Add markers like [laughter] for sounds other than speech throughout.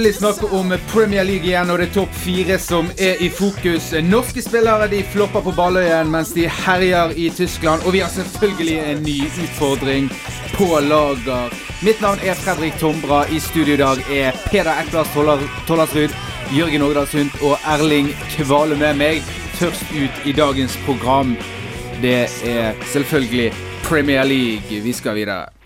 Endelig snakke om Premier League igjen, og det er topp fire som er i fokus. Norske spillere de flopper på Balløyen mens de herjer i Tyskland. Og vi har selvfølgelig en ny utfordring på lager. Mitt navn er Fredrik Tombra. I studio i dag er Peder Eklas Tollersrud, Jørgen Ågdalsund og Erling Kvale med meg. Først ut i dagens program, det er selvfølgelig Premier League. Vi skal videre.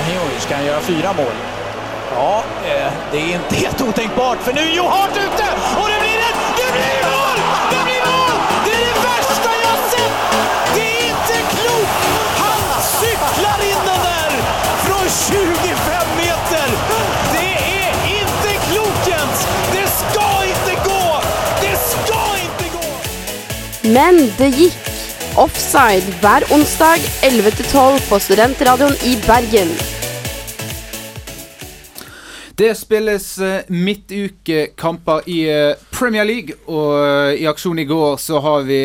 Ibrahimovic han göra fyra mål. Ja, eh, det är inte helt otänkbart för nu är Johart ute och det blir ett... Det blir mål! Det blir mål! Det är det värsta jag sett! Det är inte klokt! Han cyklar in den där från 25 meter! Det är inte klokt Jens! Det ska inte gå! Det ska inte gå! Men det gikk. Offside hver onsdag 11-12 på Studentradioen i Bergen. Det spilles eh, midtukekamper i eh, Premier League, og eh, i aksjon i går så har vi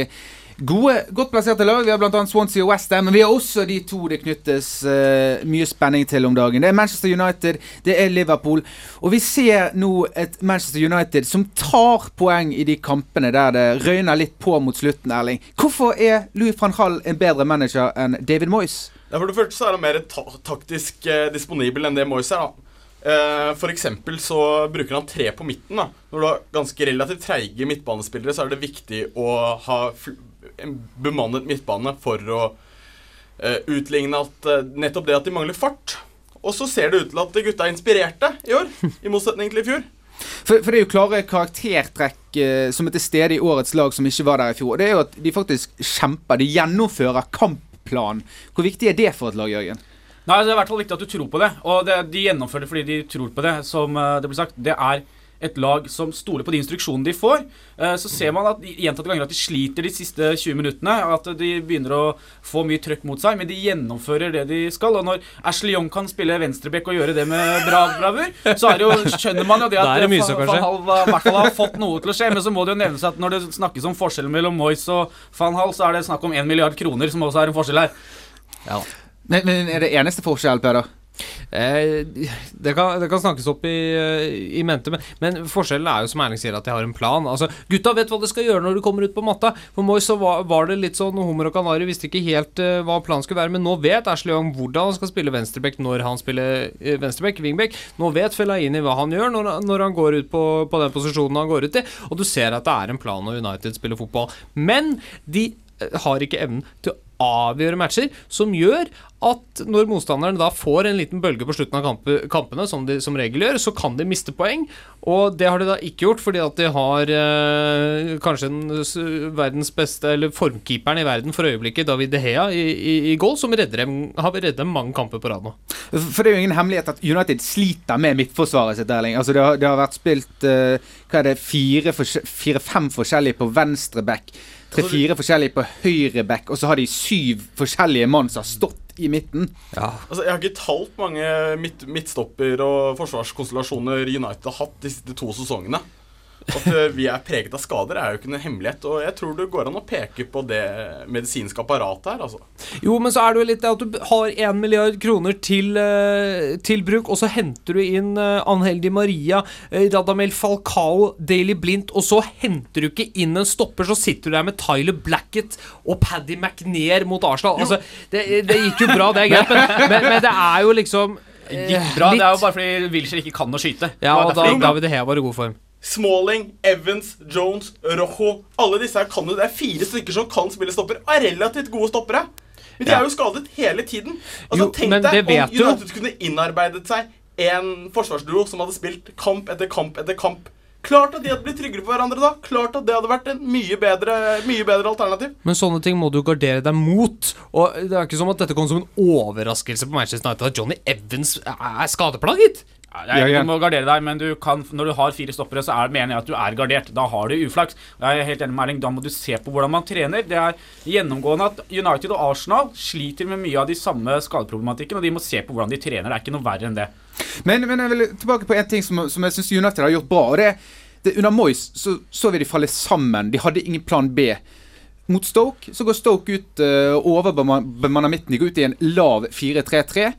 gode, godt plasserte lag. Vi har bl.a. Swansea og Westham, men vi har også de to det knyttes uh, mye spenning til om dagen. Det er Manchester United, det er Liverpool. Og vi ser nå et Manchester United som tar poeng i de kampene der det røyner litt på mot slutten, Erling. Hvorfor er Louis van Hall en bedre manager enn David Moyes? Ja, for det første så er han mer ta taktisk eh, disponibel enn det Moyes er. da. Eh, for eksempel så bruker han tre på midten. da. Når du har ganske relativt treige midtbanespillere, så er det viktig å ha en bemannet midtbane for å uh, utligne at uh, nettopp det at de mangler fart. Og så ser det ut til at gutta er inspirerte i år, i motsetning til i fjor. For, for, det er jo klare karaktertrekk eh, som er til stede i årets lag som ikke var der i fjor. Og Det er jo at de faktisk kjemper. De gjennomfører kampplan. Hvor viktig er det for et lag, Jørgen? Nei, Det er i hvert fall viktig at du tror på det. Og det, de gjennomfører det fordi de tror på det. Som eh, det blir sagt, det er et lag som stoler på de instruksjonene de får. Eh, så ser man at gjentatte ganger at de sliter de siste 20 minuttene. At de begynner å få mye trøkk mot seg, men de gjennomfører det de skal. Og når Ashley Young kan spille venstreback og gjøre det med bra bravur, så er det jo, skjønner man jo det at det så, Van Hall hvert fall har fått noe til å skje. Men så må det jo nevnes at når det snakkes om forskjellen mellom Moyes og Van Hall, så er det snakk om 1 milliard kroner, som også er en forskjell her. Ja. Men, men er det eneste forskjell, Peder? Eh, det, kan, det, kan, snakkes opp i, i mente, men, men, forskjellen er jo som Erling sier, at de har en plan. Altså, Gutta vet hva de skal gjøre når de kommer ut på matta. For Moy så var, var, det litt sånn Hummer og Kanari visste ikke helt uh, hva planen skulle være, men nå vet Ashley Young hvordan han skal spille venstreback når han spiller uh, venstreback, wingback. Nå vet Fellaini hva han gjør når, når han går ut på, på den posisjonen han går ut i, og du ser at det er en plan når United spiller fotball. Men de har ikke evnen til å avgjøre matcher, som gjør at når motstanderen da får en liten bølge på slutten av kampe, kampene, som de som regel gjør, så kan de miste poeng. Og det har de da ikke gjort, fordi at de har eh, kanskje den verdens beste, eller formkeeperen i verden for øyeblikket, David De Hea, i, i, i goal, som dem, har reddet dem mange kamper på rad nå. For det er jo ingen hemmelighet at United sliter med midtforsvaret sitt, Erling. Altså det har, det har vært spilt uh, hva er det, fire-fem fire, forskjellige på venstre back tre-fire altså, forskjellige på høyre back, og så har de syv forskjellige mann som har stått i midten. Ja. Altså, jeg har ikke talt mange midt, midtstopper og forsvarskonstellasjoner United har hatt de siste to sesongene. At eh, vi er preget av skader, er jo ikke noe hemmelighet. Og jeg tror det går an å peke på det medisinske apparatet her, altså. Jo, men så er det jo litt det at du har én milliard kroner til, uh, til, bruk, og så henter du inn uh, Di Maria, uh, Radamel Falcao, Daily Blindt, og så henter du ikke inn en stopper, så sitter du der med Tyler Blackett og Paddy McNair mot Arsenal. Altså, det, det, gikk jo bra, det er greit, men, [laughs] men, men det er jo liksom Gikk bra. Litt. Det er jo bare fordi Wilshere ikke kan å skyte. Ja, og da David Hea var i god form. Smalling, Evans, Jones, Rojo Alle disse her kan jo, Det er fire stykker som kan spille stopper, er relativt gode stoppere. Men de ja. er jo skadet hele tiden. Altså, jo, Tenk deg om United kunne innarbeidet seg en forsvarsduo som hadde spilt kamp etter kamp etter kamp. Klart at de hadde blitt tryggere på hverandre da. Klart at det hadde vært en mye bedre, mye bedre alternativ. Men sånne ting må du gardere deg mot. Og det er ikke som at dette kom som en overraskelse på Manchester United at Johnny Evans er skadeplaget. Jeg, du må gardere deg, men du kan, når du har fire stoppere, så er, mener jeg at du er gardert. Da har du uflaks. Jeg er helt enig med Erling, Da må du se på hvordan man trener. Det er gjennomgående at United og Arsenal sliter med mye av de samme skadeproblematikken, og de må se på hvordan de trener. Det er ikke noe verre enn det. Men, men jeg vil tilbake på en ting som, som jeg syns United har gjort bra. og det, det Under Moyes så, så vi de falle sammen. De hadde ingen plan B. mot Stoke så går Stoke ut uh, overbemanner midten. De går ut i en lav 4-3-3.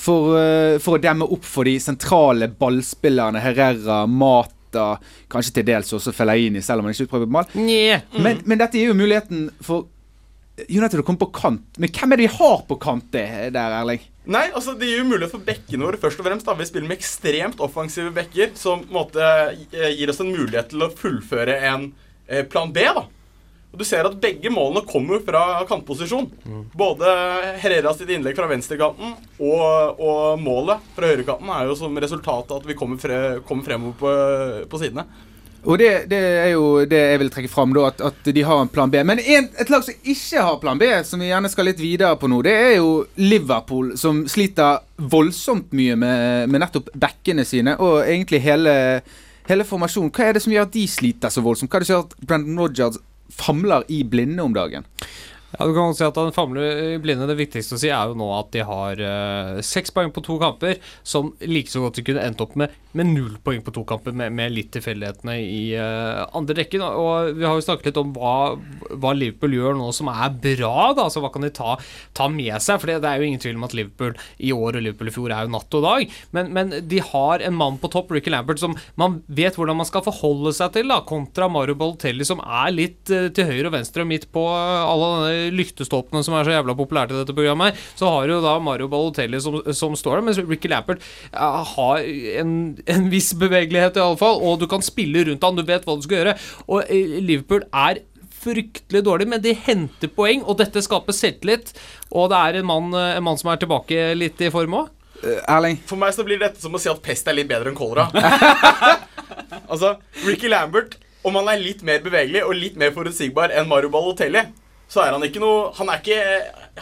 For, uh, for, å demme opp for de sentrale ballspillerne Herrera, Mata, kanskje til dels også Fellaini, selv om han ikke utprøver på ball. Mm. Men, men, dette gir jo muligheten for United å komme på kant. Men hvem er det de har på kant der, Erling? Nei, altså Det gir jo mulighet for bekkene våre. først og fremst da. Vi spiller med ekstremt offensive bekker, som på måte gir oss en mulighet til å fullføre en eh, plan B. da. Og Du ser at begge målene kommer fra kantposisjon. Mm. Både Herrera sitt innlegg fra venstrekanten og, og målet fra høyrekanten er jo som resultat av at vi kommer, fre, kommer fremover på, på sidene. Og det, det, er jo det jeg vil trekke fram, da, at, at de har en plan B. Men en, et lag som ikke har plan B, som vi gjerne skal litt videre på nå, det er jo Liverpool, som sliter voldsomt mye med, med nettopp bekkene sine, og egentlig hele, hele formasjonen. Hva er det som gjør at de sliter så voldsomt? Hva er det som gjør at Brendan Rogers famler i blinde om dagen. Ja, du kan si at han famler blinde. Det viktigste å si er jo nå at de har uh, seks poeng på to kamper, som like så godt de kunne endt opp med med null poeng på to kamper, med, med litt tilfeldighetene i uh, andre rekken. Og vi har jo snakket litt om hva, hva, Liverpool gjør nå som er bra, da. Så hva kan de ta, ta med seg? For det, er jo ingen tvil om at Liverpool i år og Liverpool i fjor er jo natt og dag. Men, men de har en mann på topp, Ricky Lampert, som man vet hvordan man skal forholde seg til, da, kontra Mario Balotelli, som er litt uh, til høyre og venstre og midt på alle denne lyktestolpene som er så jævla populært i dette programmet her. Så har jo da Mario Balotelli som, som står der, mens Ricky Lampert har en en viss bevegelighet, i alle fall, og du kan spille rundt han, du vet hva du skal gjøre. Og eh, Liverpool er fryktelig dårlig, men de henter poeng, og dette skaper selvtillit. Og det er en mann, eh, en mann som er tilbake litt i form òg. Uh, Erling? For meg så blir dette som å si at pest er litt bedre enn kolera. [laughs] altså, Ricky Lambert, om han er litt mer bevegelig og litt mer forutsigbar enn Mario Balotelli, så er han ikke noe Han er ikke,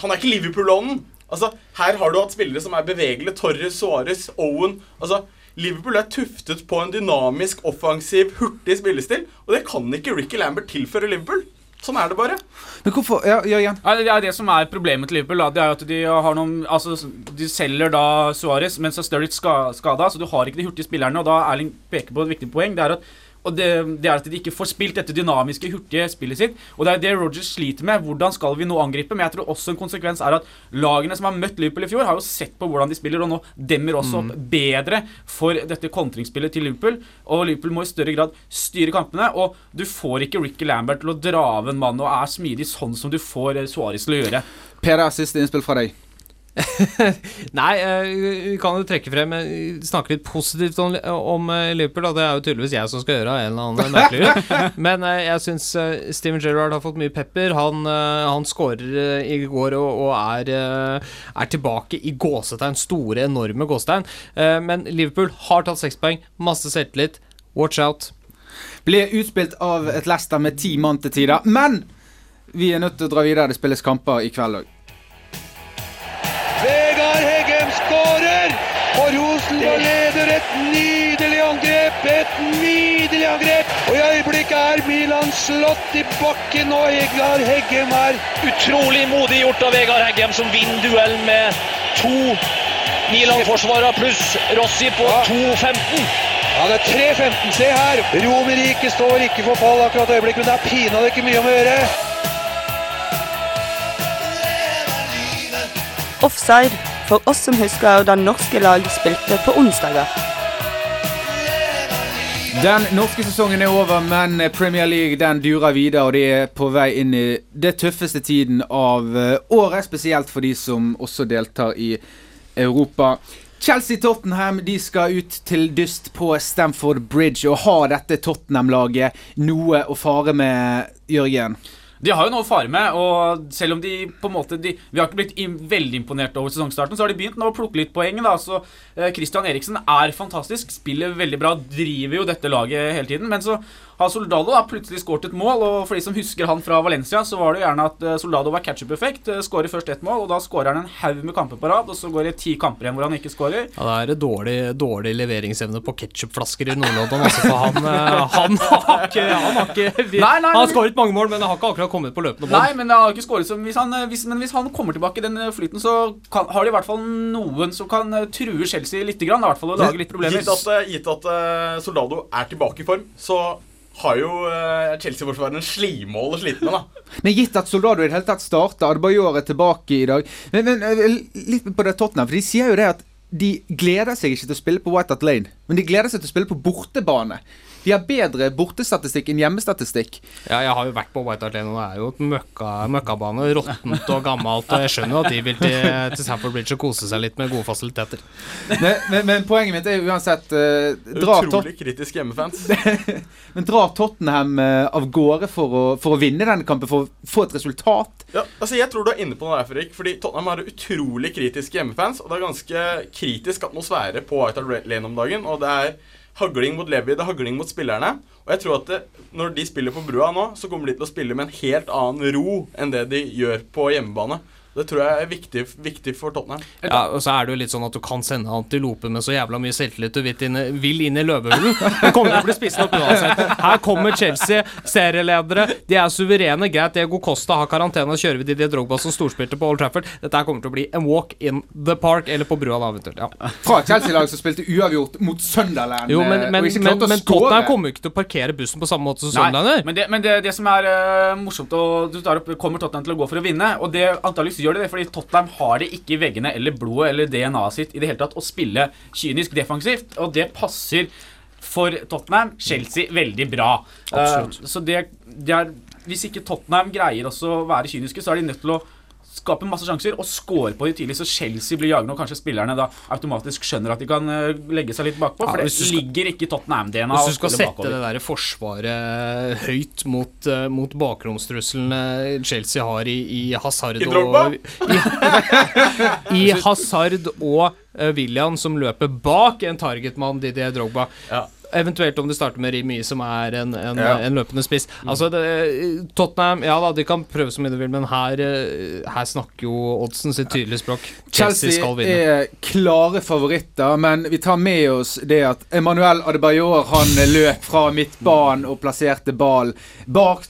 han er ikke Liverpool-ånden. Altså, her har du hatt spillere som er bevegelige. Torres, Suárez, Owen. Altså, Liverpool er tuftet på en dynamisk, offensiv, hurtig spillestil, og det kan ikke Ricky Lambert tilføre Liverpool. Sånn er det bare. Men hvorfor Ja, ja. Ja, det er det som er problemet til Liverpool. Da. Det er at De har noen Altså, de selger da Suárez, men så er Sturridge skada, så du har ikke de hurtige spillerne. Og da Erling peker på et viktig poeng. Det er at og det, det, er at de ikke får spilt dette dynamiske, hurtige spillet sitt. Og det er det Rogers sliter med. Hvordan skal vi nå angripe? Men jeg tror også en konsekvens er at lagene som har møtt Liverpool i fjor, har jo sett på hvordan de spiller, og nå demmer også opp mm. bedre for dette kontringsspillet til Liverpool. Og Liverpool må i større grad styre kampene. Og du får ikke Ricky Lambert til å dra av en mann og er smidig sånn som du får Suárez til å gjøre. Per, siste innspill fra deg. Nei, eh, vi kan jo trekke frem eh, Snakke litt positivt om, om eh, Liverpool. Da. Det er jo tydeligvis jeg som skal gjøre en eller annen merkelig grunn. [laughs] Men jeg syns Steven Gerrard har fått mye pepper. Han, han skårer i går og, og er, er, tilbake i gåsetegn. Store, enorme gåsetegn. Men Liverpool har tatt seks poeng. Masse selvtillit. Watch out. Ble utspilt av et Leicester med ti mann til tider. Men vi er nødt til å dra videre. Det spilles kamper i kveld òg. Rosenborg leder et nydelig angrep! Et nydelig angrep! Og i øyeblikket er Milan slått i bakken, og Vegard Heggem er Utrolig modig gjort av Vegard Heggem, som vinner duellen med to Milan-forsvarere pluss Rossi på ja. 2.15. Ja, det er 3.15. Se her! Romerike står ikke for fall akkurat øyeblikket, men det er pinadø ikke mye om å gjøre. Offside for oss som husker da norske lag spilte på onsdager. Den norske sesongen er over, men Premier League den durer videre, og de er på vei inn i det tøffeste tiden av eh, året. Spesielt for de som også deltar i Europa. Chelsea-Tottenham de skal ut til dyst på Stamford Bridge. Og har dette Tottenham-laget noe å fare med, Jørgen? De har jo noe å fare med, og selv om de på en måte de, Vi har ikke blitt im, veldig imponert over sesongstarten, så har de begynt nå å plukke litt poeng. da, så eh, Eriksen er fantastisk, spiller veldig bra, driver jo dette laget hele tiden. Men så har Soldado da plutselig skåret et mål, og for de som husker han fra Valencia, så var det jo gjerne at eh, Soldado var catch-up-effekt. Eh, skårer først ett mål, og da skårer han en haug med kamper på rad, og så går det ti kamper igjen hvor han ikke skårer. Ja, det er dårlig, dårlig leveringsevne på ketsjupflasker i Nord-London, altså, for han, eh, [laughs] han, har ikke Han har ikke vi, nei, nei, Han har skåret mange mål, men han har ikke akkurat kommet på løpende bånd. Nei, men, har ikke skåret som, hvis han, hvis, men hvis han kommer tilbake i den flyten, så kan, har de i hvert fall noen som kan true Chelsea litt, grann, i hvert fall, og lage litt problemer. Gitt at, gitt at uh, Soldado er tilbake i form, så har jo eh, Chelsea-forsvareren slimål å slite med, da. [laughs] Men gitt at Soldado i det hele tatt starta, er tilbake i dag Men, men eh, litt på det Tottenham, for de sier jo det at de gleder seg ikke til å spille på White Hart Lane, men de gleder seg til å spille på bortebane. De har bedre bortestatistikk enn hjemmestatistikk. Ja, jeg har jo vært på White Hart Lane, og det er jo et møkka, møkkabane. Råttent og gammelt. Og jeg skjønner jo at de vil til, til Stamford Bridge og kose seg litt med gode fasiliteter. Men, men, men poenget mitt er jo uansett uh, drar, Utrolig kritisk hjemmefans. [laughs] men drar Tottenham uh, av gårde for å, for å vinne denne kampen, for å få et resultat? Ja, altså Jeg tror du er inne på noe der, Fredrik. Fordi Tottenham har utrolig kritiske hjemmefans. Og det er ganske kritisk atmosfære på White Hart Lane om dagen. Og det er hagling mot Levi, det er hagling mot spillerne. Og jeg tror at det, når de spiller på brua nå, så kommer de til å spille med en helt annen ro enn det de gjør på hjemmebane. Det tror jeg er viktig, viktig for Tottenham. Ja, og så er det jo litt sånn at du kan sende Antilope med så jævla mye selvtillit du vil inn, vil inn i løvehulen. Det kommer til å bli spist opp uansett. Her kommer Chelsea, serieledere. De er suverene. Greit, Diego Costa har karantene, og kjører vi Didier Drogba som storspilte på Old Trafford. Dette her kommer til å bli en walk in the park, eller på brua, da, eventuelt. Ja. Fra Chelsea-laget som spilte uavgjort mot Sunderland. Jo, men, eh, men, og ikke men, å. Tottenham kommer jo ikke til å parkere bussen på samme måte som Nei, Sunderland gjør. men, det, men det, det som er uh, morsomt og du tar opp, Kommer Tottenham til å gå for å vinne? Og det antageligvis gjør det det, fordi Tottenham har det ikke i veggene eller blodet eller DNA-et sitt i det hele tatt å spille kynisk defensivt, og det passer for Tottenham Chelsea veldig bra. Absolutt. Uh, så det, det er Hvis ikke Tottenham greier også å være kyniske, så er de nødt til å skape masse sjanser og scorer på de tidlig, så Chelsea blir jagende, og kanskje spillerne da automatisk skjønner at de kan eh, legge seg litt bakpå. Ja, for det skal- ligger ikke Tottenham-DNA. Hvis du skal sette bakover. det der forsvaret høyt mot, uh, mot bakromstruslene Chelsea har i, i Hazard I og [laughs] I, i Hazard og William som løper bak en targetmann, Didier Drogba. Ja. Eventuelt om du starter med Rimi, som er en, en, Ja. en løpende spiss. Altså, det, Tottenham Ja da, de kan prøve så mye de vil, men her, eh, her snakker jo oddsen sitt tydelige språk. Chelsea, Chelsea er klare favoritter, men vi tar med oss det at Emmanuel Adebayor han løp fra midtbanen og plasserte ball bak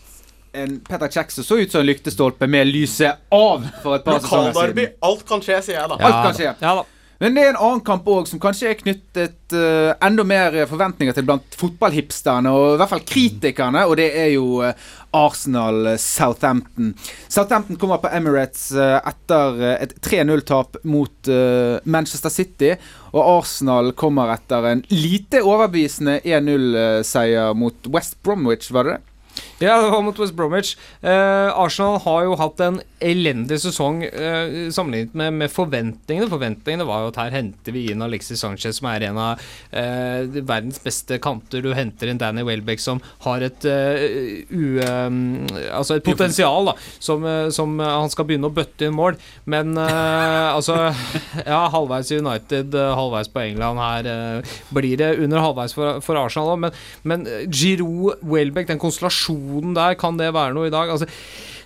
en Petter Kjeks som så ut som en lyktestolpe med lyset av for et par sesonger Lokalderby. siden. Alt kan skje, sier jeg da. alt kan skje. Ja da. Men det er en annen kamp òg som kanskje er knyttet uh, enda mer forventninger til blant fotballhipsterne, og i hvert fall kritikerne, og det er jo uh, Arsenal-Southampton. Southampton kommer på Emirates uh, etter eh, et 3-0-tap mot eh, Manchester City, og Arsenal kommer etter en lite overbevisende 1-0-seier mot West Bromwich, var det det? Ja, det var mot West Bromwich. Eh, Arsenal har jo hatt en elendig sesong uh, sammenlignet med, med forventningene. Forventningene var jo at her henter vi inn Alexis Sanchez, som er en av uh, verdens beste kanter. Du henter inn Danny Welbeck, som har et uh, u, um, Altså et potensial, da, som, som han skal begynne å bøtte inn mål. Men altså [laughs] Ja, halvveis i United, halvveis på England. Her blir det under halvveis for, for Arsenal òg, men, men Giroud, Welbeck, den konstellasjonen der, kan det være noe i dag? Altså,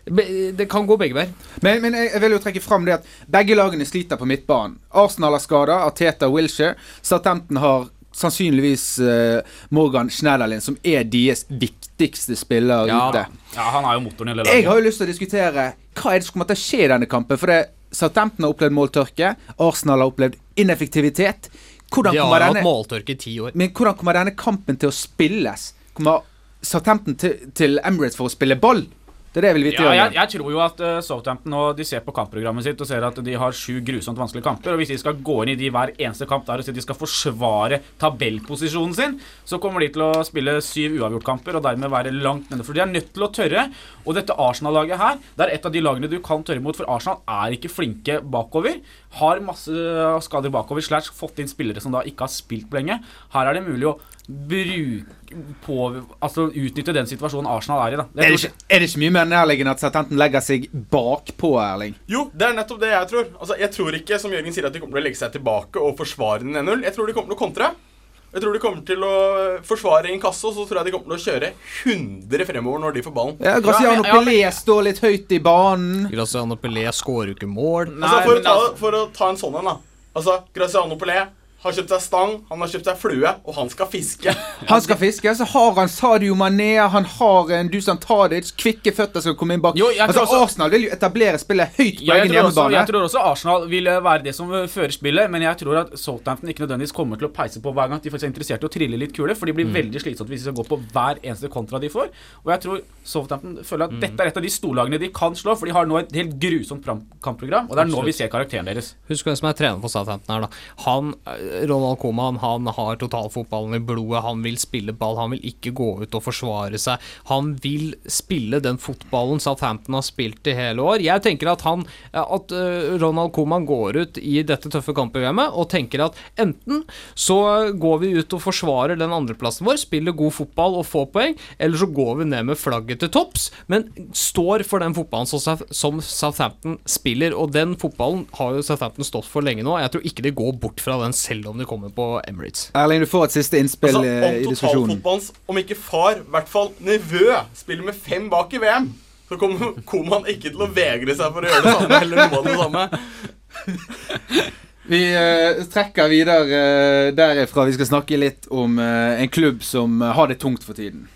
det kan gå begge veier. Men, men jeg vil jo trekke fram det at begge lagene sliter på midtbanen. Arsenal har skader, Arteta og Wilshere. Statenten har sannsynligvis eh, Morgan Schneiderlin, som er deres viktigste spiller Ja ute. Ja, han er jo motoren i hele Jeg har jo lyst til å diskutere hva er det som kommer til å skje i denne kampen. For det, Southampton har opplevd måltørke. Arsenal har opplevd ineffektivitet. Hvordan De har hatt denne, måltørke i ti år. men hvordan kommer denne kampen til å spilles? Kommer Southampton til, til Emirates for å spille ball? Det er det jeg vil vite. Ja, jeg, jeg tror jo at uh, Southampton nå, de ser på kampprogrammet sitt og ser at de har sju grusomt vanskelige kamper. Og hvis de skal gå inn i de hver eneste kamp der og si at de skal forsvare tabellposisjonen sin, så kommer de til å spille syv uavgjortkamper og dermed være langt nede. For de er nødt til å tørre. Og dette Arsenal-laget her, det er et av de lagene du kan tørre mot, for Arsenal er ikke flinke bakover. Har masse skader bakover, slash fått inn spillere som da ikke har spilt på lenge. Her er det mulig å bruke på, altså utnytte den situasjonen Arsenal er i. da. Det Er det, ikke, er det ikke mye mer nærliggende at Southampton legger seg bakpå, Erling? Jo, det er nettopp det jeg tror. Altså, Jeg tror ikke som Jørgen sier at de kommer til å legge seg tilbake og forsvare den 1-0. Jeg tror de kommer til å kontre. Jeg tror de kommer til å forsvare inkasso, så tror jeg de kommer til å kjøre 100 fremover når de får ballen. Ja, Graziano Ja, ja, Pelé står litt høyt i banen. Graziano Pelé skårer jo ikke mål. Nei, Altså, for, å ta, altså- for å ta en sånn en, da. Altså, Graziano Pelé har kjøpt seg stang, han har kjøpt seg flue, og han skal fiske. [laughs] Han skal fiske, så har han Sadio Mané, han har en Dusan Tadic, kvikke føtter skal komme inn bak. Jo, altså, også- Arsenal vil jo etablere spillet høyt på Ja, egen hjemmebane. jeg tror også Arsenal vil eh, være det som eh, fører spillet, men jeg tror at Southampton ikke nødvendigvis kommer til å peise på hver gang at de faktisk er interessert i å trille litt kule, for de blir veldig slitsomt hvis de skal gå på hver eneste kontra de får. Og jeg tror Southampton føler at dette er et av de storlagene de kan slå, for de har nå et helt grusomt kampprogram, og det er nå vi ser karakteren deres. Husk hvem som er trener for Southampton her, da. Han, eh, Ronald Koeman, han har totalfotballen i blodet. Han vil spille ball, han vil ikke gå ut og forsvare seg. Han vil spille den fotballen Southampton har spilt i hele år. Jeg tenker at han At eh, Ronald Koeman går ut i dette tøffe kampprogrammet og tenker at enten så går vi ut og forsvarer den andreplassen vår, spiller god fotball og får poeng, eller så går vi ned med flagget til topps, men står for den fotballen som Southampton spiller. Og den fotballen har jo Southampton stått for lenge nå. Jeg tror ikke de går bort fra den selv om de kommer på Emirates. Erling, du får et siste innspill Altså, eh, om i diskusjonen. totalfotballens, om ikke far, i hvert fall nevø, spiller med fem bak i VM, så kommer [laughs] Koman ikke til å vegre seg for å gjøre det samme, eller noe av det samme. [laughs] Vi uh, trekker videre uh, derifra. Vi skal snakke litt om uh, en klubb som har det tungt for tiden.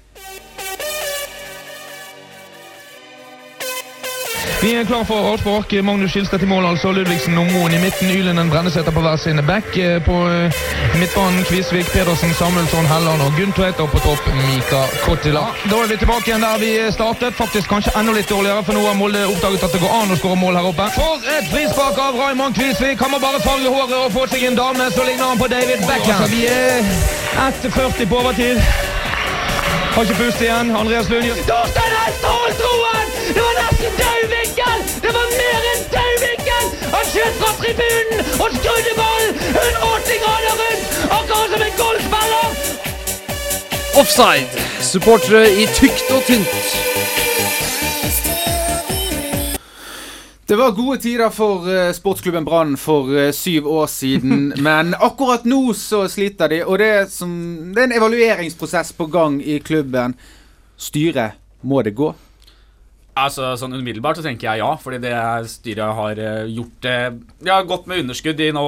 Vi er klar for avspark. Magnus Skilstad i mål, altså. Ludvigsen og Moen i midten. Ylenden Brenneseter på hver sine back. Eh, På eh, midtbanen Kvisvik, Pedersen, Samuelsson, Helland og Gunn Tveita. Og på topp Mika Kottila. Da er vi tilbake igjen der vi startet. Faktisk kanskje enda litt dårligere, for nå har Molde oppdaget at det går an å skåre mål her oppe. For et frispark av Raymond Kvisvik! Han må bare farge håret og få seg en dame, så ligner han på David Beckham. Altså, vi er 1,40 på overtid. Har ikke pust igjen. Andreas Lund Torstein tribunen og skrudde ballen 180 grader rundt! Akkurat som en golfspiller! Offside! Supportere i tykt og tynt. Det var gode tider for eh, sportsklubben Brann for eh, syv år siden, [laughs] men akkurat nå så sliter de, og det er, som, det er en evalueringsprosess på gang i klubben. Styret, må det gå? Altså, sånn Umiddelbart så tenker jeg ja, fordi det styret har eh, gjort det Vi har gått med underskudd i nå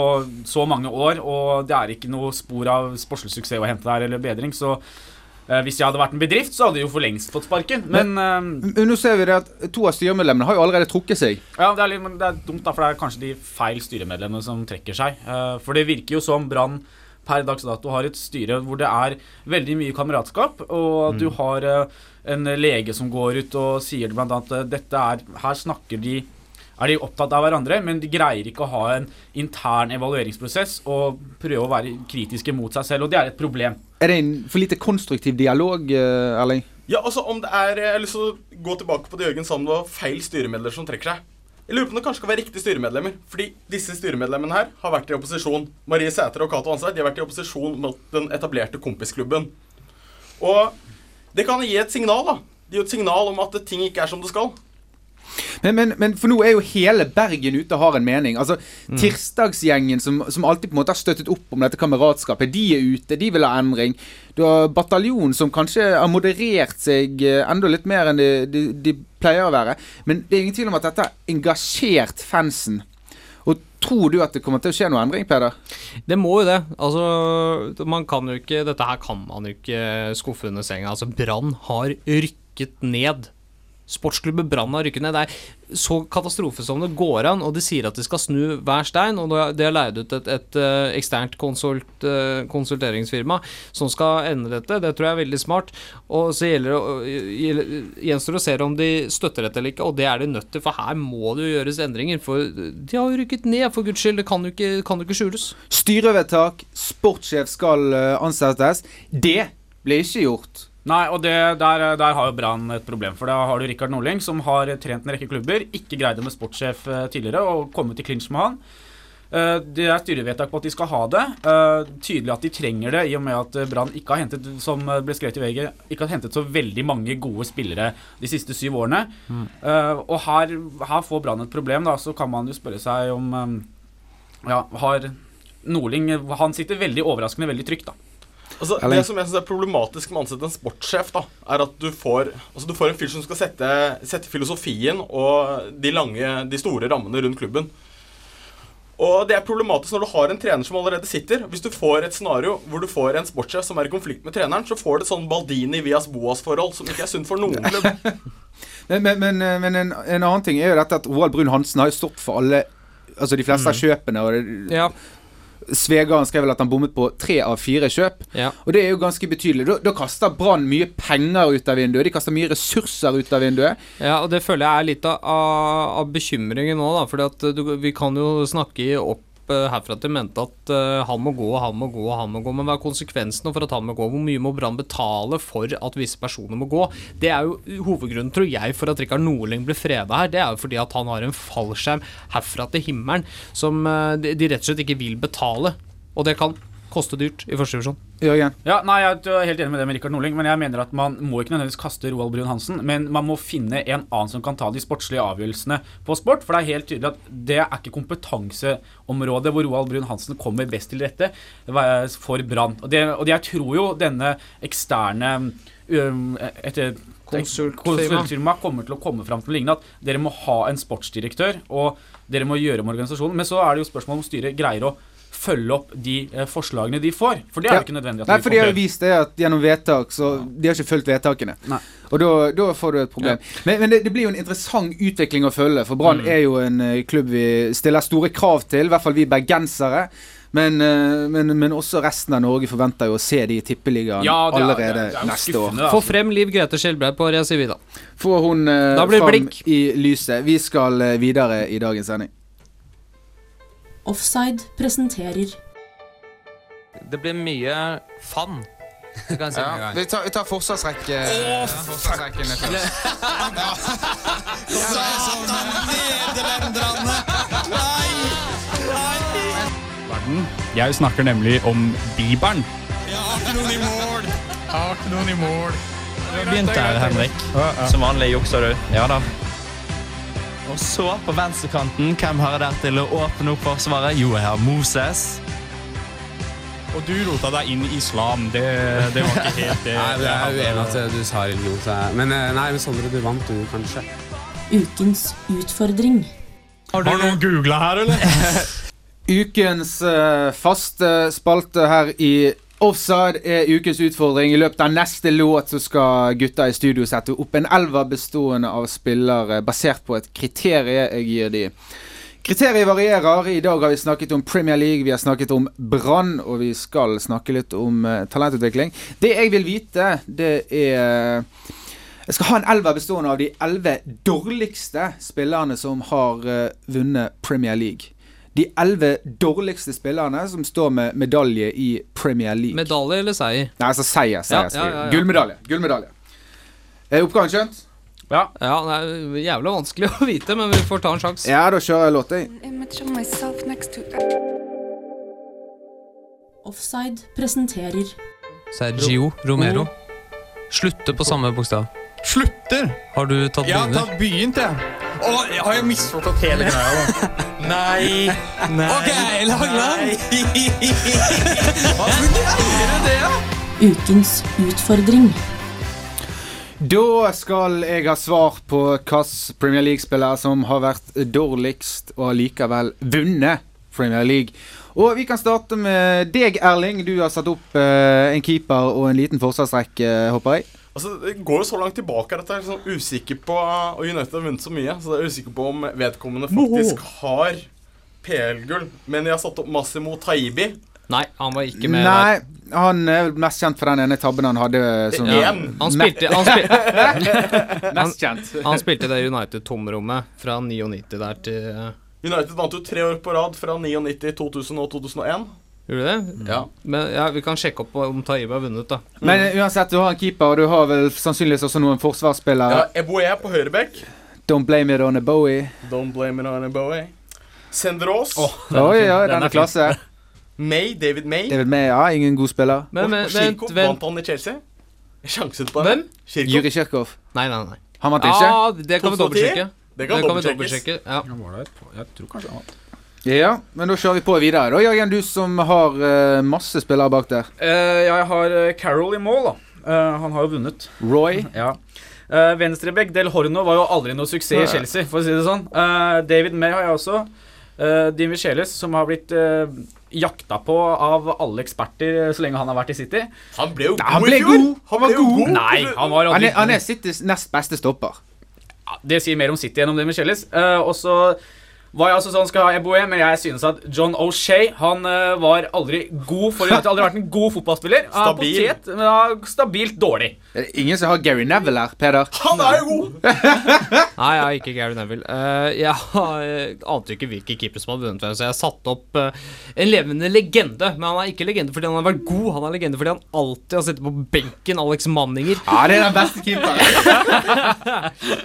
så mange år, og det er ikke noe spor av sportslig suksess å hente der, eller bedring. Så eh, hvis jeg hadde vært en bedrift, så hadde de jo for lengst fått sparken. Men eh, Men Nå ser vi det at to av styremedlemmene har jo allerede trukket seg. Ja, det er, litt, det er dumt, da, for det er kanskje de feil styremedlemmene som trekker seg. Eh, for det virker jo som Brann per dags dato har et styre hvor det er veldig mye kameratskap, og at du har eh, en lege som går ut og sier blant annet at dette er Her snakker de er de opptatt av hverandre, men de greier ikke å ha en intern evalueringsprosess og prøve å være kritiske mot seg selv, og det er et problem. Er det en for lite konstruktiv dialog, eh, Erling? Ja, altså om det er Jeg har lyst til å gå tilbake på det Jørgen sa om det var feil styremedlemmer som trekker seg. Jeg lurer på om det kanskje skal være riktige styremedlemmer. Fordi disse styremedlemmene her har vært i opposisjon. Marie Sæter og Cato de har vært i opposisjon mot den etablerte kompisklubben. Og det kan gi et signal, da. Det gir et signal om at ting ikke er som det skal. Men, men, men for nå er jo hele Bergen ute og har en mening. Altså, Tirsdagsgjengen som, som alltid på en måte har støttet opp om dette kameratskapet, de er ute, de vil ha endring. Du har Bataljon som kanskje har moderert seg eh, enda litt mer enn de, de, de pleier å være. Men det er ingen tvil om at dette har engasjert fansen. Og Tror du at det kommer til å skje noe endring, Peder? Det må jo det. Altså, man kan jo ikke Dette her kan man jo ikke skuffe under senga. Altså, Brann har rykket ned. Sportsklubben Brann har rykket ned. Det er så katastrofe som det går an, og de sier at de skal snu hver stein. Og de har leid ut et, et eh, eksternt konsult, eh, konsulteringsfirma som skal ende dette. Det tror jeg er veldig smart. Og så gjelder det gjenstår å se om de støtter dette eller ikke, og det er de nødt til, for her må det jo gjøres endringer. For de har jo rykket ned, for guds skyld. Det kan jo ikke, kan jo ikke skjules. Styrevedtak, sportssjef skal eh, ansettes. Det ble ikke gjort. Nei, og det, der, der har jo Brann et problem. For da har du Rikard Norling, som har trent en rekke klubber, ikke greide med sportssjef eh, tidligere, og kommet i clinch med han. Eh, Det er styrevedtak på at de skal ha det. Eh, Tydelig at de trenger det, i og med at Brann ikke har hentet som ble skrevet i VG, ikke har hentet så veldig mange gode spillere de siste syv årene. Mm. Og her, her får Brann et problem, da. Så kan man jo spørre seg om Ja, har Norling Han sitter veldig overraskende veldig trygt, da. Altså, det som jeg synes er problematisk med å ansette en sportssjef, da, er at du får, altså, du får en fyr som skal sette, sette filosofien og de lange, de store rammene rundt klubben. Og det er problematisk når du har en trener som allerede sitter. Hvis du får et scenario hvor du får en sportssjef som er i konflikt med treneren, så får du et sånn Baldini Vias Boas-forhold som ikke er sunt for noen klubb. [laughs] Men, men, men, men en, en annen ting er jo dette at Roald Brun Hansen har jo stått for alle Altså de fleste av kjøpene. Og det, Ja. Svegaren skrev vel at han bommet på tre av fire kjøp. Ja. Og det er jo ganske betydelig. Da, da kaster Brann mye penger ut av vinduet. De kaster mye ressurser ut av vinduet. Ja, og det føler jeg er litt av, av, bekymringen nå, da. Fordi vi kan jo snakke opp eh, herfra til mente at eh, han må gå, han må gå, han må gå. Men hva er konsekvensene for at han må gå? Hvor mye må Brann betale for at visse personer må gå? Det er jo hovedgrunnen, tror jeg, for at Rikard Norling ble freda her. Det er jo fordi at han har en fallskjerm herfra til himmelen som eh, de rett og slett ikke vil betale. Og det kan koste dyrt i første divisjon. Jørgen. Ja, nei, Jeg er helt enig med det med Rikard Norling, men jeg mener at man må ikke nødvendigvis kaste Roald Brun Hansen, men man må finne en annen som kan ta de sportslige avgjørelsene på sport. For det er helt tydelig at det er ikke kompetanseområdet hvor Roald Brun Hansen kommer best til rette for Brann. Og, og jeg tror jo denne eksterne etter konsultfirma kommer til å komme fram til lignende. At dere må ha en sportsdirektør, og dere må gjøre om organisasjonen. Men så er det jo spørsmål om styret greier å følge opp de eh, forslagene de får. For det er Ja. jo ikke nødvendig. at Nei, de for de har vist det at gjennom vedtak, så de har ikke fulgt vedtakene. Nei. Og da, får du et problem. Men, men det, det blir jo en interessant utvikling å følge, for Brann Mm. er jo en eh, klubb vi stiller store krav til, i hvert fall vi bergensere. Men, eh, men, men også resten av Norge forventer jo å se de i Tippeligaen Ja, er- allerede det er- det er neste år. Få frem Liv Grete Skjelbreid på Rea Civida. Får hun det fram blikk. i lyset. Vi skal videre i dagens sending. Offside presenterer Det blir mye fun. Jeg si gang. vi, tar, vi tar forsvarsrekke. forsvarsrekkene først. Jeg snakker nemlig om Bibelen. Begynte her, Henrik. Som vanlig jukser du. Ja da. Og så, på venstrekanten, hvem har jeg der til å åpne opp forsvaret? Jo, jeg har Moses. Og du rota deg inn i islam. Det, det var ikke helt det. [laughs] Nei, det er uenig at du sa religion. Men eh, nei, men Sondre, du vant, du, kanskje. ukens utfordring. Har du noen googla her, eller? [laughs] Ukens uh, faste spalte her i Offside er ukens utfordring. I løpet av neste låt så skal gutta i studio sette opp en elver bestående av spillere basert på et kriterie jeg gir de. Kriteriet varierer. I dag har vi snakket om Premier League, vi har snakket om Brann, og vi skal snakke litt om eh, talentutvikling. Det jeg vil vite, det er Jeg skal ha en elver bestående av de elleve dårligste spillerne som har eh, vunnet Premier League. De elleve dårligste spillerne som står med medalje i Premier League. Medalje eller seier? Nei, altså seier. seier Ja, skriver ja, ja, ja. Gullmedalje. Gullmedalje. Er oppgaven skjønt? Ja. Ja, det er jævla vanskelig å vite, men vi får ta en sjanse. Ja, da kjører jeg låta, jeg. Offside presenterer Sergio Romero. Slutter på samme bokstav. Slutter? Har du tatt Jeg har tatt begynt, jeg. Å, jeg har jeg misforstått hele greia, da? [laughs] Nei. Nei. Ok, Langland. [laughs] ukens utfordring. Da skal jeg ha svar på hvilken Premier League-spiller som har vært dårligst og likevel vunnet Premier League. Og vi kan starte med deg, Erling. Du har satt opp eh, en keeper og en liten forsvarsrekke, håper jeg. Altså, Det går jo så langt tilbake at jeg er sånn usikker på Og United har vunnet så mye, så jeg er usikker på om vedkommende faktisk har PL-gull. Men jeg har satt opp Massimo Taibi. Nei, han var ikke med Nei, han er mest kjent for den ene tabben han hadde. Som, Ja, han spilte han, spil, [laughs] Mest kjent. han spilte det United-tomrommet fra 99 der til United vant jo tre år på rad fra 99, 2000 og 2001. Gjorde du det? Ja. Men ja, Vi kan sjekke opp om Taiba har vunnet, da. Men uansett, du har en keeper, og du har vel sannsynligvis også noen forsvarsspillere. Ja, Eboe på høyreback. Don't blame it on a Bowie. Don't blame it on Eboe. Senderås. Oi, ja, den er klasse. May, David May. David May, ja, ingen god spiller. Men, men Kirkhoff vant han i Chelsea. Sjansen på Hvem? det. Kirkhoff. Juri Kirkhoff. Nei, nei, nei. Han vant ikke? Ja, det kan vi dobbeltsjekke. Det kan vi dobbeltsjekkes. dobbeltsjekke. Ja. Jeg tror kanskje han vant. Ja, men da kjører vi på videre. Da, Jørgen, du som har eh, masse spillere bak der. Eh, ja, jeg har eh, Carroll i mål, da. Eh, han har jo vunnet. Roy. [laughs] Ja. Uh, Venstrebekk Del Horno var jo aldri noe suksess i Chelsea, for å si det sånn. Eh, David May har jeg også. Uh, Dean Michelis, som har blitt uh, jakta på av alle eksperter eh, så lenge han har vært i City. Han ble jo Nei, han ble god! Han var god! Nei, han var Han aldri er, han er Citys nest beste stopper. Det sier mer om City enn om Dimi Cheles Uh, og så var jeg altså sånn skal ha Eboe, men jeg synes at John O'Shea Han eh, var aldri god for har Aldri vært en god fotballspiller. Han er Stabil. Potet, men han stabilt dårlig. Er det ingen som har Gary Neville her, Peder? Han er jo god! [laughs] Nei, jeg har ikke Gary Neville. Uh, jeg har, eh, ante ikke hvilke keepere som hadde vunnet hvem, så jeg satte opp uh, en levende legende. Men han er ikke legende fordi han har vært god, han er legende fordi han alltid har sittet på benken. Alex Manninger. Ja, det er den beste keeperen.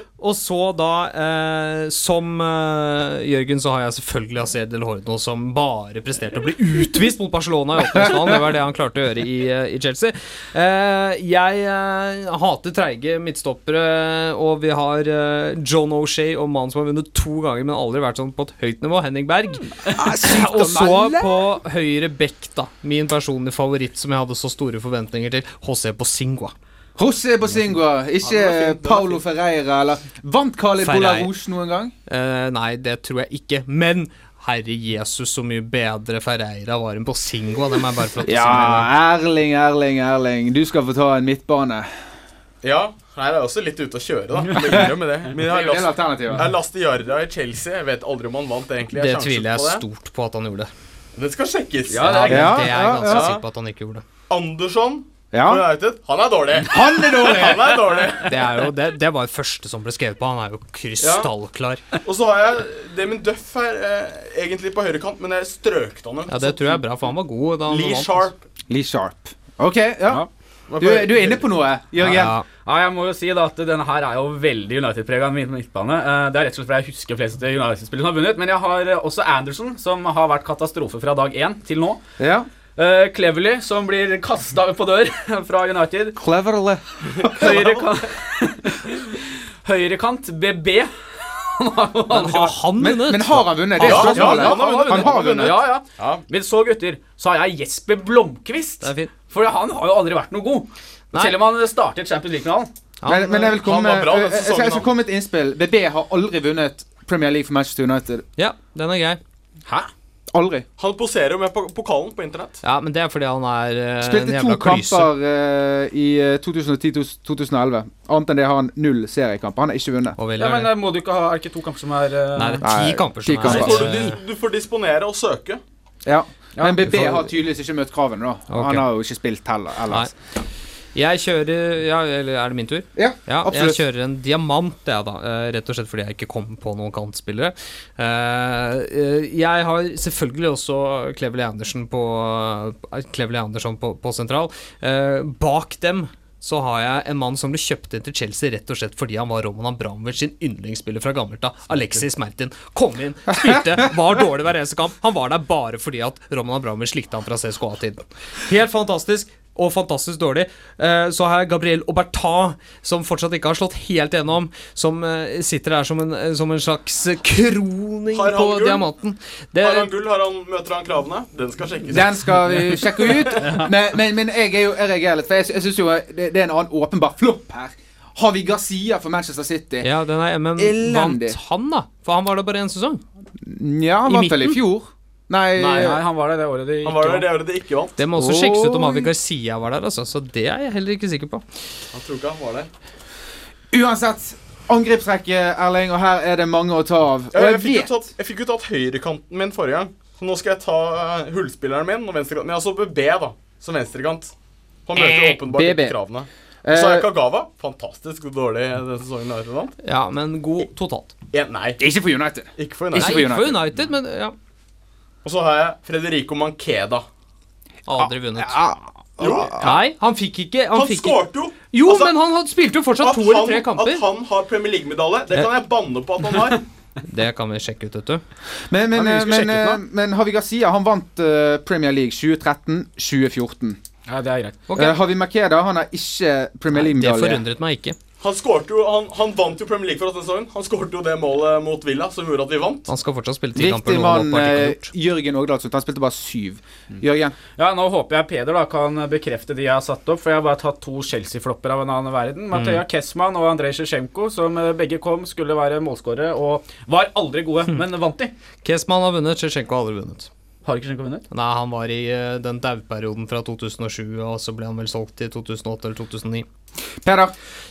[laughs] Og så da, eh, som eh, Jørgen, så har jeg selvfølgelig Acer Del Horno, som bare presterte å bli utvist mot Barcelona i åpningsfinalen. Det var det han klarte å gjøre i, eh, i Chelsea. Eh, jeg eh, hater treige midtstoppere, og vi har John O'Shea og mannen som har vunnet to ganger, men aldri vært sånn på et høyt nivå, Henning Berg. og så på høyre bekk, da, min personlige favoritt som jeg hadde så store forventninger til, José Bosingua. José Bosingua, ikke Paulo Ferreira, eller Vant Khalid. Bolarouche noen gang? Uh, nei, det tror jeg ikke. Men herre Jesus, så mye bedre Ferreira var enn Bosingua. Det bare til å Ja, med. Erling, Erling, Erling. Du skal få ta en midtbane. Ja, her er også litt ute å kjøre, da. Jeg må innrømme det. Men jeg har Det er jo Last- alternativ, jeg ja. har Lastiarra i Chelsea. Jeg vet aldri om han vant, egentlig. Det Jeg det tviler jeg på det. stort på at han gjorde. Det skal sjekkes. Ja, det er Ja, det er jeg ja, ja. sikker på at han ikke gjorde. Andersson Ja. for United. [laughs] Han er dårlig. Han er dårlig! Han er dårlig. Det, er jo, det, det var det første som ble skrevet på. Han er jo krystallklar. Og så har jeg Damon Duff her, eh, egentlig på høyrekant, men jeg strøkte han Ja, Det tror jeg er bra, for han var god. Da han Lee vant. Sharp. Lee Sharp. Ok, ja. Ja. Du, du er inne på noe, Jørgen. Ja, Ja, jeg må jo si da at denne her er jo veldig United-prega midt- midtbane. Eh, Det er rett og slett fordi jeg husker flest United-spillere som har vunnet. Men jeg har også Anderson, som har vært katastrofe fra dag én til nå. Ja. Uh, Cleverly, som blir kasta på dør [laughs] fra United. Cleverly. Høyrekant [laughs] Høyrekant BB. Han har Men har han Men, vunnet? men har han vunnet? Det er Ja, spørsmålet. ja, han har vunnet. Han har vunnet. Ja, ja. Ja. Men så, gutter, så har jeg Jesper Blomkvist. For han har jo aldri vært noe god. Nei. Selv om han startet Champions League-finalen. Men, men jeg vil komme med, bra jeg, jeg, jeg komme med et innspill. BB har aldri vunnet Premier League for Manchester United. Ja, den er grei. Hæ? Aldri. Han poserer jo med pokalen på internett. Ja, Men det er fordi han er uh, Spilte to jævla klyse. kamper uh, i eh, 2010-2011. Annet enn det har han null seriekamper. Han har ikke vunnet. Ja, men eh, må du ikke ha Er det ikke to kamper som er uh... Nei, det er ti kamper som Så kamper. får er du, eh, du får disponere og søke. Ja. Men BB får- har tydeligvis ikke møtt kravene, da. Okay. Han har jo ikke spilt heller. Ellers. Jeg kjører Ja, eller er det min tur? Ja, Ja, absolutt. jeg kjører en diamant, jeg, da. eh, Rett og slett fordi jeg ikke kom på noen kantspillere. Eh, eh, jeg har selvfølgelig også Cleverly Anderson på Cleverly Anderson på, på sentral. Bak dem så har jeg en mann som ble kjøpt inn til Chelsea rett og slett fordi han var Roman Abramovic sin yndlingsspiller fra gammelt av. Alexis Mertin. Kom inn, spilte, var dårlig hver eneste kamp. Han var der bare fordi at Roman Abramovic likte han fra CSKA-tiden. Helt fantastisk. Og fantastisk dårlig. Eh, så har jeg Gabriel Aubertin, som fortsatt ikke har slått helt gjennom. Som eh, sitter der som en, eh, som en slags kroning Har han på gull? diamanten. Det, Har han gull? Har han, møter han kravene? Den skal sjekkes. Den skal vi [laughs] sjekke ut. Men, men, men jeg er jo jeg reagerer litt, for jeg, jeg syns jo det, det er en annen åpenbar flopp her. Har vi Garcia for Manchester City? ja, den er, men Elendig. vant han, da? For han var der bare én sesong. Ja, han I vant vel i fjor. Nei, Nei, nei, han var det det året de ikke var der det året de ikke vant. Det må også sjekkes ut om. Avi Garcia var der, altså. Så det er jeg heller ikke sikker på. Han tror ikke han var der. Uansett, angrepsrekke, Erling, og her er det mange å ta av. Og jeg, jeg fikk jo tatt, jeg fikk jo tatt høyrekanten min forrige gang. Så nå skal jeg ta uh, hullspilleren min og venstrekanten. Men altså B, da. Som venstrekant. Han møter Eh, åpenbart ikke kravene. Og så er Eh, Kagawa. Fantastisk dårlig denne sesongen. Ja, men god totalt. Ja, nei, Ikke for United. ikke for United. nei, ikke for United, men ja. Og så har jeg Frederico Mankeda. Aldri vunnet. Jo, Nei, han fikk ikke Han, han fikk ikke skårte jo! Jo, Altså, men han had- spilte jo fortsatt At to eller han, tre kamper. at han har Premier League-medalje, det kan jeg banne på at han har. [laughs] Det kan vi sjekke ut, vet du. Men, men, men vi eh, men, men Havi Garcia han vant eh, Premier League 2013-2014. Ja, det er greit. Ok. Eh, Havi Makeda han har ikke Premier Nei, det League-medalje. forundret meg ikke. Han jo Han, han vant jo Premier League for oss den sesongen. Han skårte jo det målet mot Villa som gjorde at vi vant. Han skal fortsatt spille ti kamper. Riktig nå, mann, eh. Jørgen Ågdalsson. Han spilte bare syv. Jørgen? Ja, Nå håper jeg Peder da kan bekrefte de jeg har satt opp, for jeg har bare tatt to Chelsea-flopper av en annen verden. Matøya Kessman og Andrej Sjesjenko, som eh, begge kom, skulle være målskårere og var aldri gode, men vant de. Kessman har vunnet, Sjesjenko har aldri vunnet. Har ikke Sjezjenko ut? Nei, han var i eh, den dauperioden fra 2007, og så ble han vel solgt i 2008 eller 2009. Pera,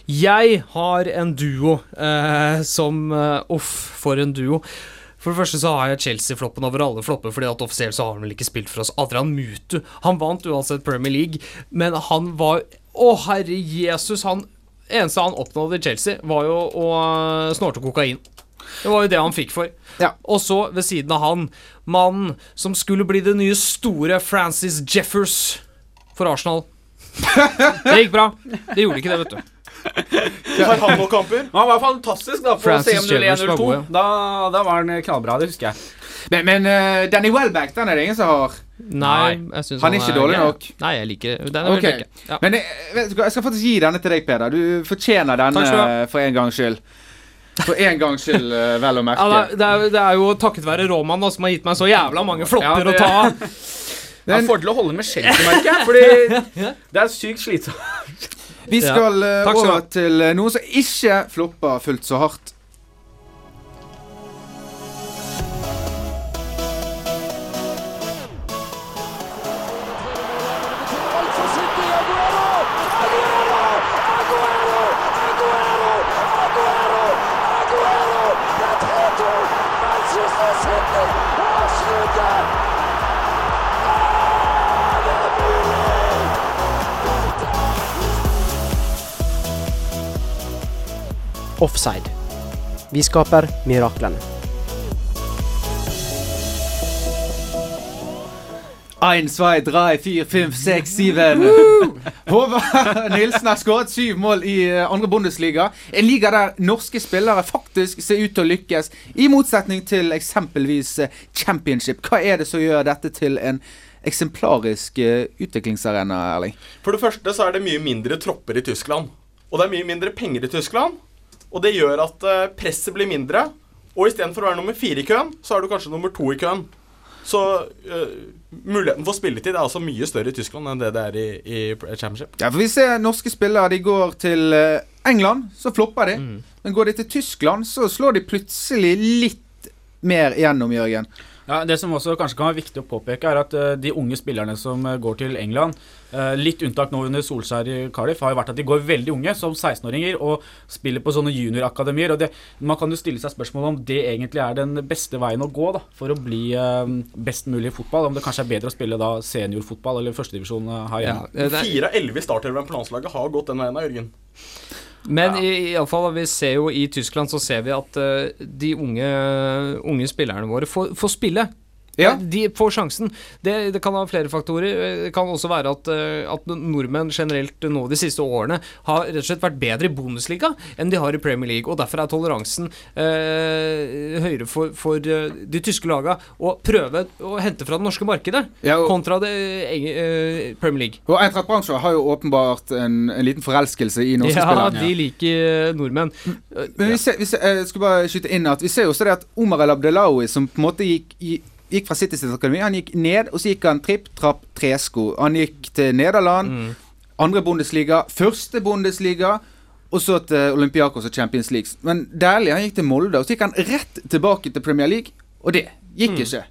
Jeg har en duo eh, som eh, Uff, for en duo. For det første så har jeg Chelsea-floppen over alle flopper, fordi at offisielt så har han vel ikke spilt for oss. Adrian Mutu. Han vant uansett Premier League, men han var Å, herre Jesus! Han eneste han oppnådde i Chelsea, var jo å snorte kokain. Det var jo det han fikk for. Og så, ved siden av han, mannen som skulle bli det nye store Francis Jeffers for Arsenal. Det gikk bra. Det gjorde ikke det, vet du. Har han noen kamper? Han var fantastisk da på Francis Jeffers var 0102. god, ja. Da, da var han knallbra, det husker jeg. Men, men uh, Danny Welbeck, den er det ingen som har. Nei, jeg synes han er ikke dårlig nok. Nei, jeg liker den. Okay. Ok. Ja. Men jeg, vet du hva, jeg skal faktisk gi denne til deg, Peder. Du fortjener eh, for en gangs skyld. For en gangs skyld, eh, vel å merke. Ja, det, er, det, er, det er jo takket være Roman da, som har gitt meg så jævla mange flopper Ja, det- å ta av. Det er en fordel å holde med Chelsea, merker jeg. Fordi det er sykt slitsomt. Vi skal eh, over til noen noe som ikke flopper fullt så hardt. Offside. Vi skaper miraklene. Ein, zwei, drei, fire, fem, seks, syven. Håvard Nilsen har skåret syv mål i eh, andre Bundesliga. En liga der norske spillere faktisk ser ut til å lykkes, i motsetning til eksempelvis eh, Championship. Hva er det som gjør dette til en eksemplarisk eh, utviklingsarena, Erling? For det første så er det mye mindre tropper i Tyskland. Og det er mye mindre penger i Tyskland. Og det gjør at eh, presset blir mindre. Og istedenfor å være nummer fire i køen, så er du kanskje nummer to i køen. Så uh, muligheten for spilletid er altså mye større i Tyskland enn det det er i, i Championship. Ja, for Vi ser norske spillere de går til eh, England, så flopper de. Men går de til Tyskland, så slår de plutselig litt mer igjennom, Jørgen. Ja, Det som også kanskje kan være viktig å påpeke, er at de unge spillerne som går til England, litt unntak nå under Solskjær i Cardiff, har jo vært at de går veldig unge, som 16-åringer, og spiller på sånne juniorakademier. og det, Man kan jo stille seg spørsmål om det egentlig er den beste veien å gå da, for å bli eh, best mulig i fotball. Om det kanskje er bedre å spille da seniorfotball eller førstedivisjon uh, her hjemme. Fire av elleve startelvere på landslaget har gått den veien av Jørgen. Men i, i alle fall, vi ser jo i Tyskland så ser vi at uh, de unge, unge spillerne våre får, får spille. Ja. De får sjansen. Det, det kan ha flere faktorer. Det kan også være at, eh, at nordmenn generelt nå de siste årene har rett og slett vært bedre i Bundesliga enn de har i Premier League. Og derfor er toleransen eh, høyere for, for eh, de tyske lagene å prøve å hente fra det norske markedet Ja, og- kontra det eh, Premier League. Og Eintracht Bransjø har jo åpenbart en, en liten forelskelse i norske Ja, spillere. de liker eh, nordmenn. Men vi ser, vi ser, jeg skulle bare skyte inn at vi ser jo også det at Omar El Abdelawi, som på en måte gikk, i- gikk fra Citizens akademi, han gikk ned, og så gikk han tripp, trapp, tresko. Han gikk til Nederland, andre Bundesliga, første Bundesliga, og så til Olympiakos og Champions League. Men Dæhlie, han gikk til Molde, og så gikk han rett tilbake til Premier League, og det gikk ikke.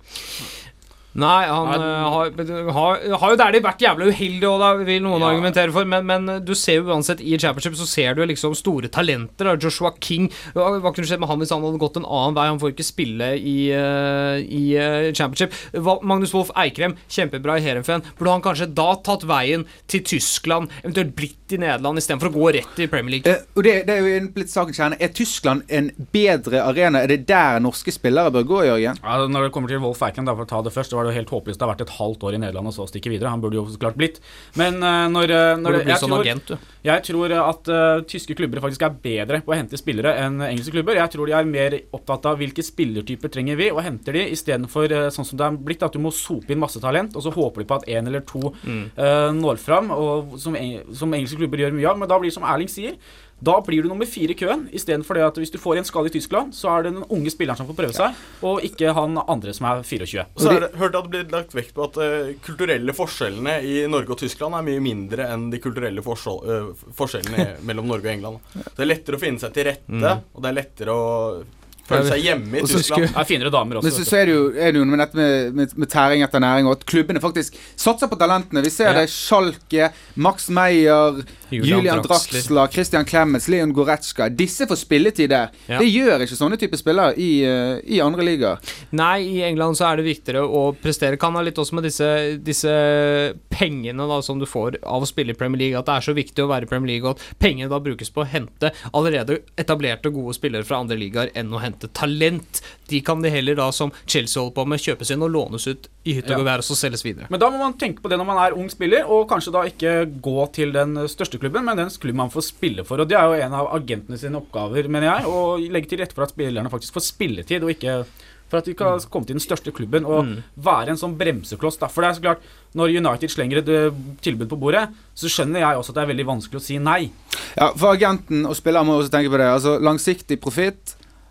Nei, han eh, har, har, har jo der de vært jævlig uheldig, og da vil noen argumentere for, men, men du ser jo uansett i championship så ser du liksom store talenter. Da. Joshua King Hva kunne skjedd med han hvis han hadde gått en annen vei? Han får ikke spille i, eh, i eh, championship. Magnus Wolff Eikrem, kjempebra i Heerenveen. Burde han kanskje da tatt veien til Tyskland, eventuelt blitt i Nederland, istedenfor å gå rett i Premier League? Eh, og det, det er jo en blitt litt sakens kjerne. Er Tyskland en bedre arena? Er det der norske spillere bør gå, Jørgen? Ja, når det kommer til Wolf Eikrem, da, for å ta det først, så var det jo helt håpløst. Det har vært et halvt år i Nederland og så stikke videre. Han burde jo så klart blitt. Men eh, når, eh, når det- jeg sånn tror- agent. Jeg tror at uh, tyske klubber faktisk er bedre på å hente spillere enn engelske klubber. Jeg tror de er mer opptatt av hvilke spillertyper trenger vi, og henter de istedenfor uh, sånn som det er blitt, at du må sope inn masse talent, og så håper de på at én eller to Mm. uh, når fram, og som, som engelske klubber gjør mye av. Men da blir det som Erling sier. Da blir du nummer fire i køen, istedenfor det at hvis du får en skade i Tyskland, så er det den unge spilleren som får prøve seg, og ikke han andre som er 24. Og så er det, hørte jeg at det blir lagt vekt på at uh, kulturelle forskjellene i Norge og Tyskland er mye mindre enn de kulturelle forskjell, uh, forskjellene [laughs] mellom Norge og England. Så det er lettere å finne seg til rette, Mm. og det er lettere å føle seg hjemme i Tyskland. Det er finere damer også. Men så, så er det jo, er det jo med dette med, med, med tæring etter næring, og at klubbene faktisk satser på talentene. Vi ser Ja. det Schalke, Max Meyer, Julian Julian, Draxler. Draxler, Christian Clemens, Leon Goretzka. Disse får spilletid der. Ja. Det gjør ikke sånne typer spillere i, eh, i andre ligaer. Nei, i England så er det viktigere å prestere. Kan ha litt også med disse, disse pengene da som du får av å spille i Premier League, at det er så viktig å være i Premier League, og at pengene da brukes på å hente allerede etablerte, gode spillere fra andre ligaer enn å hente talent. De kan de heller da, som Chelsea holder på med, kjøpes inn og lånes ut i hytt Ja. og gevær, og så selges videre. Men da må man tenke på det når man er ung spiller, og kanskje da ikke gå til den største klubben, men den klubben man får spille for. Og det er jo en av agentene sine oppgaver, mener jeg, å legge til rette for at spillerne faktisk får spilletid, og ikke for at de kan komme til den største klubben og Mm. være en sånn bremsekloss. Da. For det er så klart, når United slenger et tilbud på bordet, så skjønner jeg også at det er veldig vanskelig å si nei. Ja, For agenten og spilleren må også tenke på det. Altså Langsiktig profitt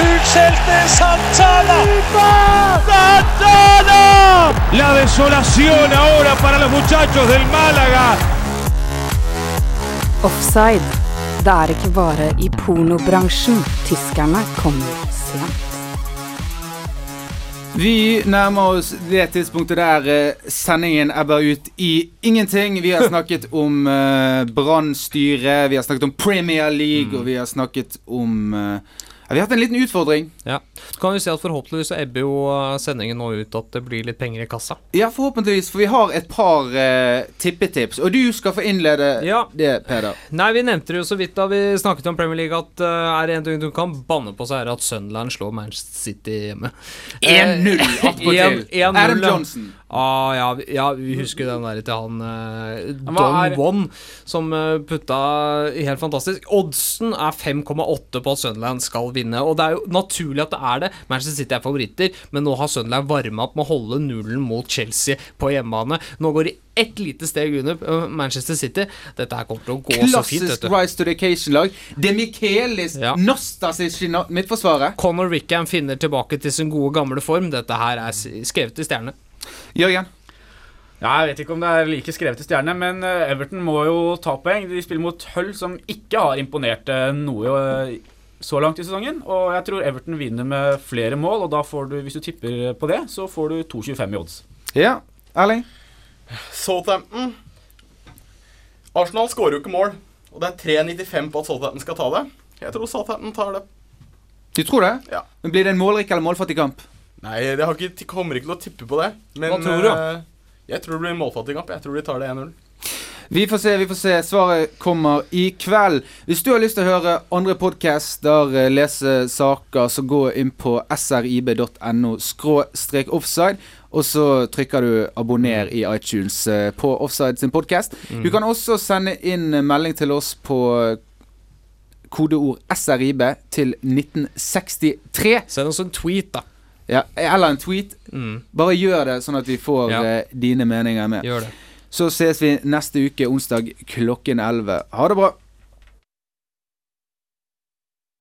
Utskjelte Santana. Santana. La desolación ahora para los muchachos del Málaga. Offside. Det er ikke bare i pornobransjen tyskerne kommer sent. Vi nærmer oss det tidspunktet der eh, sendingen ebber ut i ingenting. Vi har [laughs] snakket om uh, Brann-styret, vi har snakket om Premier League, og vi har snakket om eh, ja, Vi har hatt en liten utfordring. Ja. Så kan vi si at forhåpentligvis så ebber jo eh, sendingen nå ut at det blir litt penger i kassa. Ja, forhåpentligvis, for vi har et par eh, tippetips. Og du skal få innlede det, Peder. Nei, vi nevnte det jo så vidt da vi snakket om Premier League, at uh, er det en ting du kan banne på, så er det at Sunderland slår Manchester City hjemme. 1-0 attpåtil. [laughs] Adam. Johnson. Ah, ja, ja, vi husker den der til han eh, Don er- One, som eh, putta helt fantastisk. Oddsen er 5,8 på at Sunderland skal vinne, og det er jo naturlig at det er det. Manchester City er favoritter, men nå har Sunderland varma opp med å holde nullen mot Chelsea på hjemmebane. Nå går de ett lite steg under eh, Manchester City. Dette her kommer til å gå så fint. Klassisk. Rise to the Occasion-lag. Det Michaelis Nostas i na- midtforsvaret. Conor Rickham finner tilbake til sin gode, gamle form. Dette her er skrevet i stjernene. Jørgen? Ja, jeg vet ikke om det er like skrevet i stjerne, men eh, Everton må jo ta poeng. De spiller mot Hull, som ikke har imponert eh, noe eh, så langt i sesongen. Og jeg tror Everton vinner med flere mål, og da får du, hvis du tipper på det, så får du 2,25 i odds. Ja, Erling? Southampton Arsenal skårer jo ikke mål, og det er 3,95 på at Southampton skal ta det. Jeg tror Southampton tar det. Du tror det? Ja. Men Blir det en målrik eller målfattig kamp? Nei, jeg har ikke, kommer ikke til å tippe på det. Men Hva tror du, eh, jeg tror det blir en målfattig kamp. Jeg tror de tar det 1-0. Vi får se, vi får se. Svaret kommer i kveld. Hvis du har lyst til å høre andre podcaster, eh, lese saker, så gå inn på srib.no offside. Og så trykker du 'abonner' i iTunes eh, på Offside sin podkast. Mm. Du kan også sende inn melding til oss på kodeord SRIB til 1963. Send oss en tweet, da. Ja, eller en tweet. Mm. Bare gjør det, sånn at vi får Ja. eh, dine meninger med. Gjør det. Så ses vi neste uke, onsdag klokken 11. Ha det bra.